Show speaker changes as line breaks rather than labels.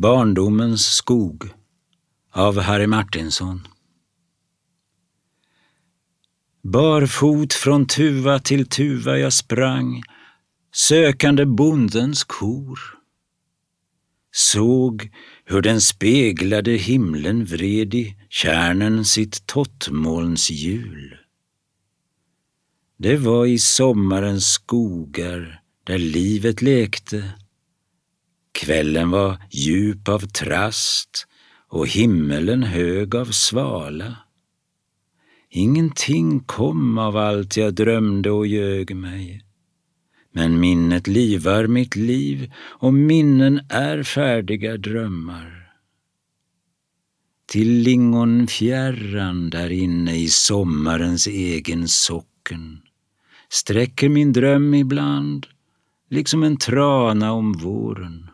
Barndomens skog av Harry Martinson. Barfot från tuva till tuva jag sprang, sökande bondens kor. Såg hur den speglade himlen vred i kärnen sitt tottmolns hjul. Det var i sommarens skogar där livet lekte. Kvällen var djup av trast och himmelen hög av svala. Ingenting kom av allt jag drömde och ljög mig. Men minnet livar mitt liv och minnen är färdiga drömmar. Till lingonfjärran där inne i sommarens egen socken sträcker min dröm ibland liksom en trana om våren.